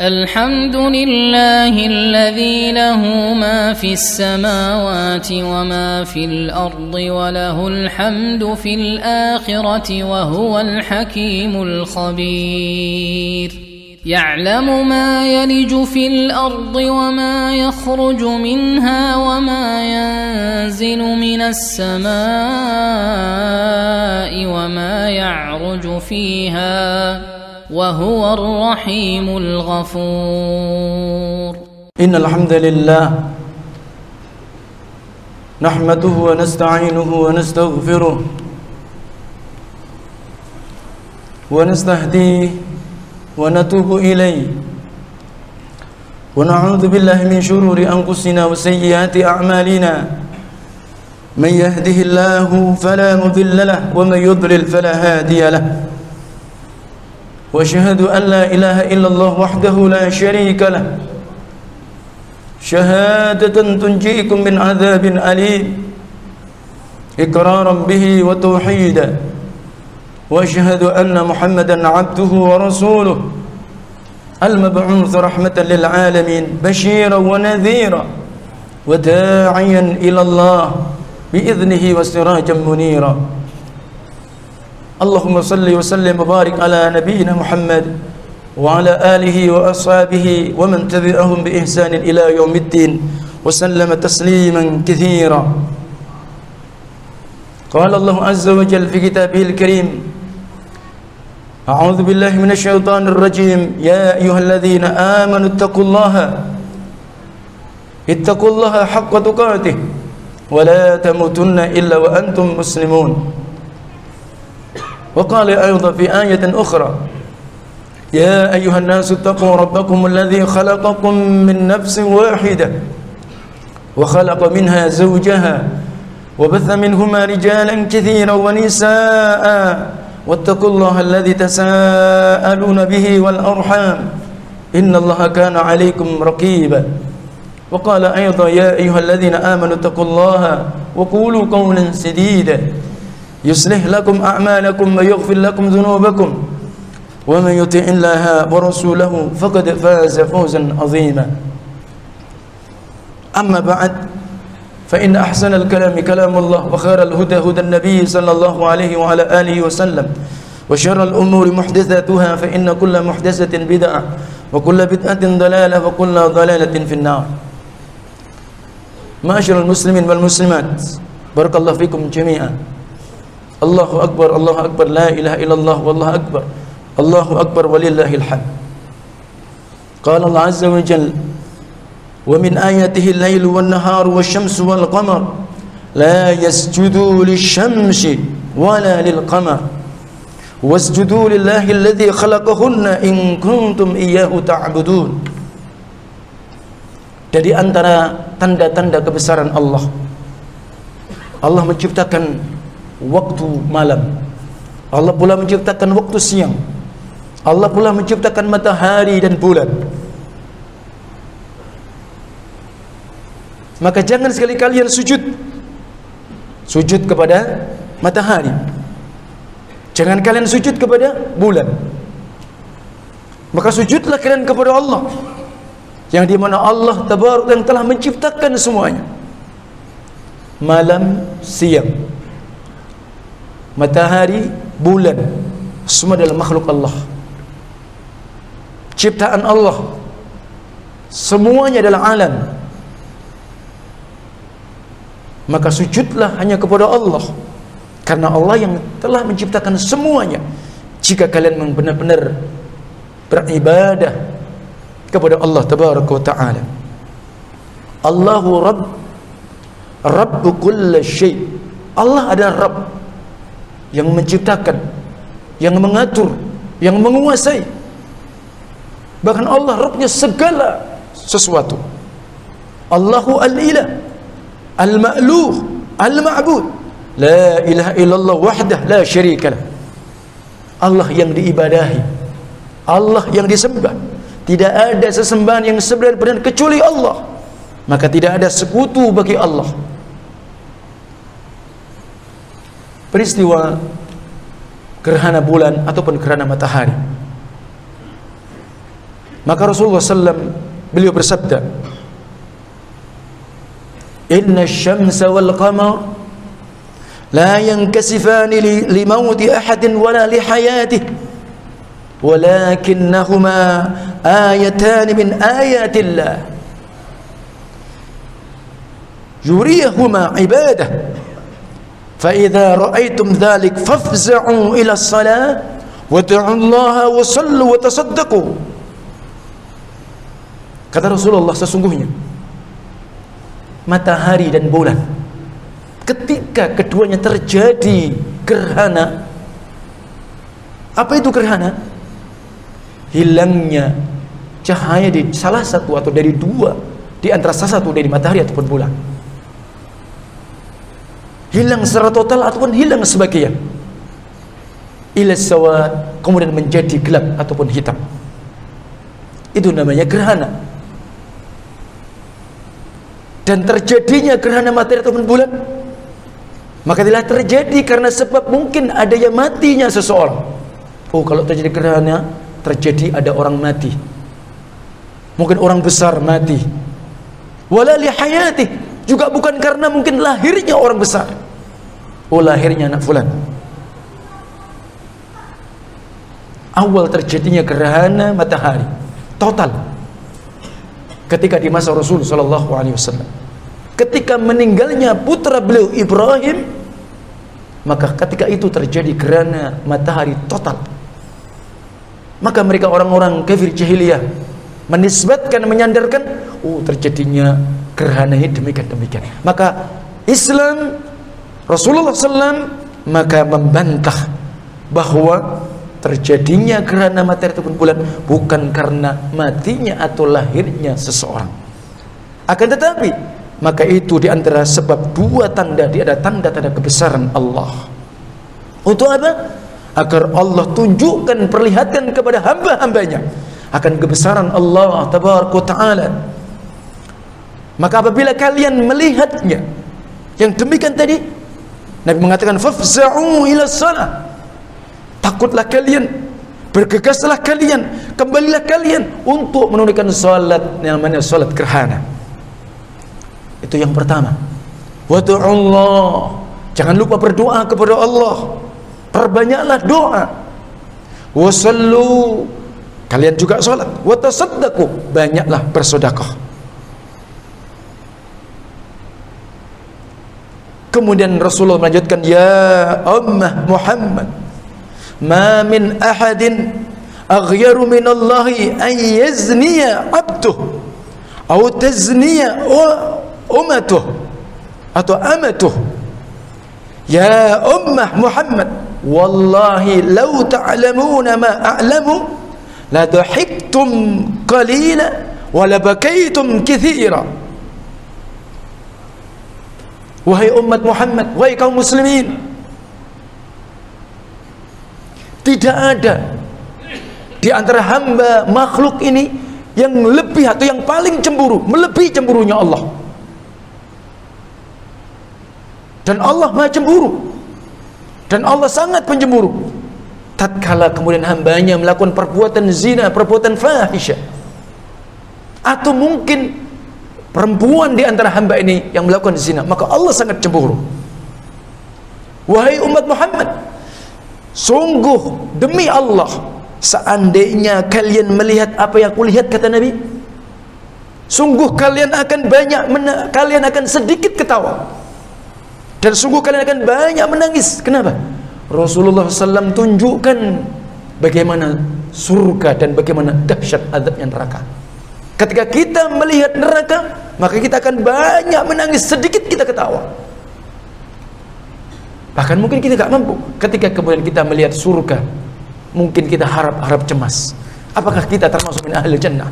الحمد لله الذي له ما في السماوات وما في الأرض وله الحمد في الآخرة وهو الحكيم الخبير. يعلم ما يلج في الأرض وما يخرج منها وما ينزل من السماء وما يعرج فيها. وهو الرحيم الغفور. إن الحمد لله نحمده ونستعينه ونستغفره ونستهديه ونتوب إليه. ونعوذ بالله من شرور أنفسنا وسيئات أعمالنا. من يهده الله فلا مضل له ومن يضلل فلا هادي له. وأشهد أن لا إله إلا الله وحده لا شريك له. شهادة تنجيكم من عذاب أليم. إقرارا به وتوحيدا. وأشهد أن محمدا عبده ورسوله. المبعوث رحمة للعالمين. بشيرا ونذيرا. وداعيا إلى الله. بإذنه وسراجا منيرا. اللهم صل وسلم وبارك على نبينا محمد وعلى آله وأصحابه ومن تبعهم بإحسان إلى يوم الدين وسلم تسليما كثيرا. قال الله عز وجل في كتابه الكريم أعوذ بالله من الشيطان الرجيم. يا أيها الذين آمنوا اتقوا الله اتقوا الله حق تقاته ولا تموتن إلا وأنتم مسلمون. وقال أيضا في آية أخرى يا أيها الناس اتقوا ربكم الذي خلقكم من نفس واحدة وخلق منها زوجها وبث منهما رجالا كثيرا ونساء واتقوا الله الذي تساءلون به والأرحام إن الله كان عليكم رقيبا. وقال أيضا يا أيها الذين آمنوا اتقوا الله وقولوا قولا سديدا. يصلح لكم أعمالكم ويغفر لكم ذنوبكم. ومن يطع الله ورسوله فقد فاز فوزا عظيما. أما بعد فإن أحسن الكلام كلام الله وخير الهدى هدى النبي صلى الله عليه وعلى آله وسلم. وشر الأمور محدثاتها فإن كل محدثة بدعة وكل بدعة ضلالة وكل ضلالة في النار. معاشر المسلمين والمسلمات بارك الله فيكم جميعا. الله أكبر الله أكبر لا إله إلا الله والله أكبر الله أكبر ولله الحمد قال الله عز وجل ومن آياته الليل والنهار والشمس والقمر لا يسجدوا للشمس ولا للقمر واسجدوا لله الذي خلقهن إن كنتم إياه تعبدون Dari antara tanda-tanda kebesaran Allah. Allah menciptakan waktu malam. Allah pula menciptakan waktu siang. Allah pula menciptakan matahari dan bulan. Maka jangan sekali kalian sujud. Sujud kepada matahari. Jangan kalian sujud kepada bulan. Maka sujudlah kalian kepada Allah. Yang di mana Allah tabaruk yang telah menciptakan semuanya. Malam siang matahari, bulan. Semua adalah makhluk Allah. Ciptaan Allah. Semuanya adalah alam. Maka sujudlah hanya kepada Allah. Karena Allah yang telah menciptakan semuanya. Jika kalian benar-benar beribadah kepada Allah tabaraka wa taala. Allahu rabb. Rabb kulli syai. Allah adalah rabb yang menciptakan, yang mengatur, yang menguasai. Bahkan Allah Rabbnya segala sesuatu. Allahu al-ilah, al-ma'luh, al-ma'bud. La ilaha illallah wahdah la syarikalah. Allah yang diibadahi. Allah yang disembah. Tidak ada sesembahan yang sebenar-benar kecuali Allah. Maka tidak ada sekutu bagi Allah. Peristiwa gerhana bulan ataupun gerhana matahari Maka Rasulullah SAW beliau bersabda, Inna syamsa wal qamar la yankasifani li, li mauti ahadin wala li hayatih walakinnahuma ayatan min ayatillah yuriyahuma ibadah فإذا رأيتم ذلك فافزعوا إلى الصلاة وادعوا الله وصلوا وتصدقوا kata Rasulullah sesungguhnya matahari dan bulan ketika keduanya terjadi gerhana apa itu gerhana hilangnya cahaya di salah satu atau dari dua di antara salah satu dari matahari ataupun bulan hilang secara total ataupun hilang sebagian. Ila sawad kemudian menjadi gelap ataupun hitam. Itu namanya gerhana. Dan terjadinya gerhana matahari ataupun bulan maka telah terjadi karena sebab mungkin ada yang matinya seseorang. Oh kalau terjadi gerhana terjadi ada orang mati. Mungkin orang besar mati. Wala hayati juga bukan karena mungkin lahirnya orang besar oh lahirnya anak fulan. Awal terjadinya gerhana matahari. Total. Ketika di masa Rasul Shallallahu Alaihi Wasallam. Ketika meninggalnya putra beliau Ibrahim maka ketika itu terjadi gerhana matahari total. Maka mereka orang-orang kafir jahiliyah menisbatkan menyandarkan oh terjadinya gerhana ini demikian demikian maka Islam Rasulullah SAW maka membantah bahwa terjadinya gerhana matahari ataupun bulan bukan karena matinya atau lahirnya seseorang. Akan tetapi maka itu di antara sebab dua tanda di ada tanda-tanda kebesaran Allah. Untuk apa? agar Allah tunjukkan perlihatkan kepada hamba-hambanya akan kebesaran Allah Taala. Maka apabila kalian melihatnya yang demikian tadi Nabi mengatakan fafza'u ila salah. Takutlah kalian, bergegaslah kalian, kembalilah kalian untuk menunaikan salat yang namanya salat gerhana. Itu yang pertama. Allah. Jangan lupa berdoa kepada Allah. Perbanyaklah doa. Wasallu. Kalian juga salat. Wa tasaddaqu. Banyaklah bersedekah. Kemudian Rasulullah melanjutkan ya ummah Muhammad ma min ahadin aghyaru min Allah an yazniya abduh atau tazniya umatuh atau amatuh ya ummah Muhammad wallahi law ta'lamuna ma a'lamu la dhahiktum qalila wa la bakaytum kathira Wahai umat Muhammad, wahai kaum muslimin. Tidak ada di antara hamba makhluk ini yang lebih atau yang paling cemburu, melebihi cemburunya Allah. Dan Allah Maha cemburu. Dan Allah sangat pencemburu. Tatkala kemudian hambanya melakukan perbuatan zina, perbuatan fahisyah. Atau mungkin perempuan di antara hamba ini yang melakukan zina maka Allah sangat cemburu. Wahai umat Muhammad sungguh demi Allah seandainya kalian melihat apa yang aku lihat kata Nabi sungguh kalian akan banyak kalian akan sedikit ketawa. Dan sungguh kalian akan banyak menangis. Kenapa? Rasulullah SAW tunjukkan bagaimana surga dan bagaimana dahsyat adabnya neraka Ketika kita melihat neraka, maka kita akan banyak menangis, sedikit kita ketawa. Bahkan mungkin kita tidak mampu. Ketika kemudian kita melihat surga, mungkin kita harap-harap cemas. Apakah kita termasuk min ahli jannah?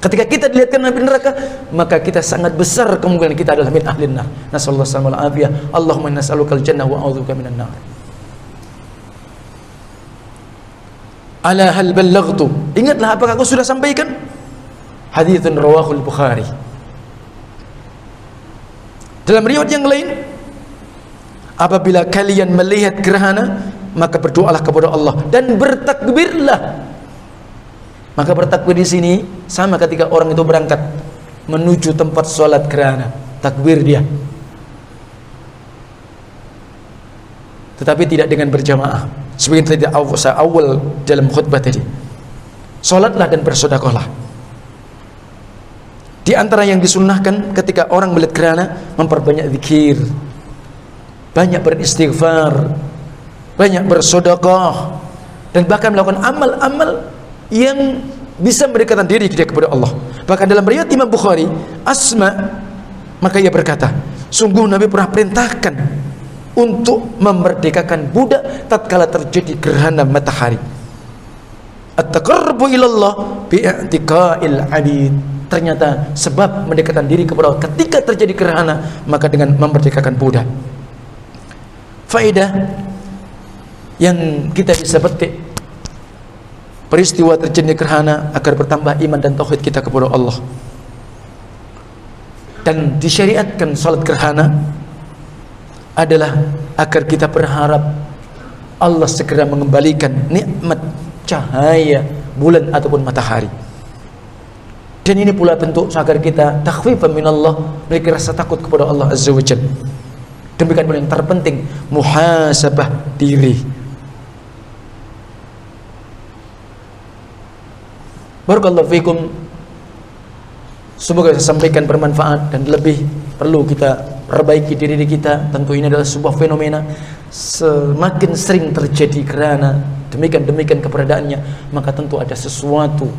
Ketika kita dilihatkan nabi neraka, maka kita sangat besar kemungkinan kita adalah min ahli nar. Nasallallahu alaihi wasallam Allahumma al-jannah wa a'udzubika minan nar. Ala hal ballaghtu? Ingatlah apakah aku sudah sampaikan? Haditsun rawahul Bukhari. Dalam riwayat yang lain, apabila kalian melihat gerhana, maka berdoalah kepada Allah dan bertakbirlah. Maka bertakbir di sini sama ketika orang itu berangkat menuju tempat sholat gerhana, takbir dia. Tetapi tidak dengan berjamaah. Sebagai tadi awal dalam khutbah tadi. Sholatlah dan bersodakohlah. Di antara yang disunnahkan ketika orang melihat gerhana memperbanyak zikir, banyak beristighfar, banyak bersodakoh, dan bahkan melakukan amal-amal yang bisa mendekatkan diri dia kepada Allah. Bahkan dalam riwayat Imam Bukhari, Asma maka ia berkata, sungguh Nabi pernah perintahkan untuk memerdekakan budak tatkala terjadi gerhana matahari. At-taqarrubu ilallah bi'tiqa'il 'abid ternyata sebab mendekatkan diri kepada Allah. Ketika terjadi gerhana maka dengan memerdekakan budak. Faedah yang kita bisa petik peristiwa terjadi gerhana agar bertambah iman dan tauhid kita kepada Allah. Dan disyariatkan salat gerhana adalah agar kita berharap Allah segera mengembalikan nikmat cahaya bulan ataupun matahari dan ini pula bentuk agar kita takhfifan minallah memiliki rasa takut kepada Allah Azza wa Jalla. Demikian pula yang terpenting muhasabah diri. Barakallahu fikum. Semoga saya sampaikan bermanfaat dan lebih perlu kita perbaiki diri kita. Tentu ini adalah sebuah fenomena semakin sering terjadi kerana demikian demikian keberadaannya maka tentu ada sesuatu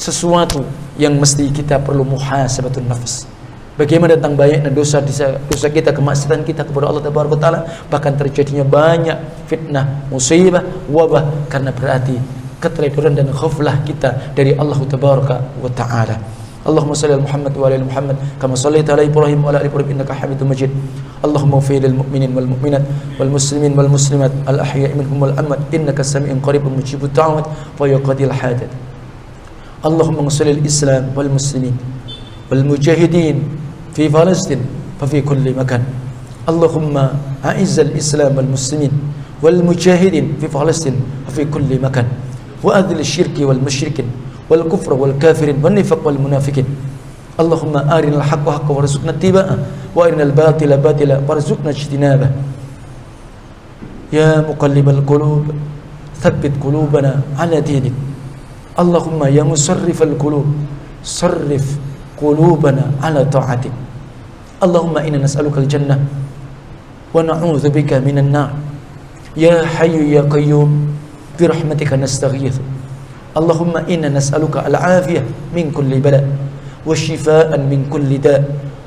sesuatu yang mesti kita perlu muhasabatun nafs. Bagaimana tentang banyaknya dosa dosa kita kemaksiatan kita kepada Allah Taala bahkan terjadinya banyak fitnah, musibah, wabah karena berarti keteledoran dan khuflah kita dari Allah taala. Allahumma salli ala Muhammad wa ala Muhammad kama sallaita ala Ibrahim wa ala Ibrahim innaka Hamidum Majid. Allahumma ighfir lil mu'minin wal mu'minat wal muslimin wal muslimat al ahya'i minhum wal amwat innaka اللهم انصر الإسلام والمسلمين والمجاهدين في فلسطين وفي كل مكان. اللهم أعز الإسلام والمسلمين والمجاهدين في فلسطين وفي كل مكان. وأذل الشرك والمشركين والكفر والكافرين والنفاق والمنافقين. اللهم أرنا الحق حقا وارزقنا اتباعه. وأرنا الباطل باطلا وارزقنا اجتنابه. يا مقلب القلوب ثبت قلوبنا على دينك. اللهم يا مصرف القلوب صرف قلوبنا على طاعتك. اللهم إنا نسألك الجنة ونعوذ بك من النار. يا حي يا قيوم برحمتك نستغيث. اللهم إنا نسألك العافية من كل بلاء وشفاء من كل داء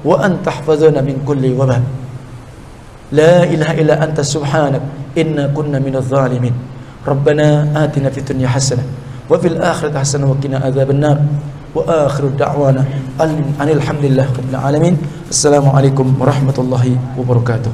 وأن تحفظنا من كل وباء. لا إله إلا أنت سبحانك إنا كنا من الظالمين. ربنا آتنا في الدنيا حسنة وفي الآخرة حسنة وقنا عذاب النار. وآخر دعوانا أن الحمد لله رب العالمين. السلام عليكم ورحمة الله وبركاته.